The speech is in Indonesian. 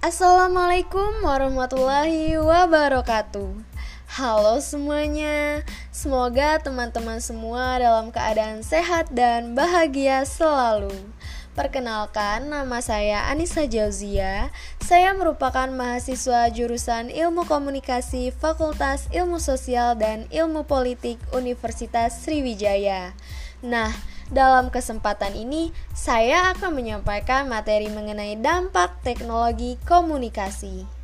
Assalamualaikum warahmatullahi wabarakatuh. Halo semuanya, semoga teman-teman semua dalam keadaan sehat dan bahagia selalu. Perkenalkan, nama saya Anissa Jauzia. Saya merupakan mahasiswa jurusan Ilmu Komunikasi Fakultas Ilmu Sosial dan Ilmu Politik Universitas Sriwijaya. Nah, dalam kesempatan ini, saya akan menyampaikan materi mengenai dampak teknologi komunikasi.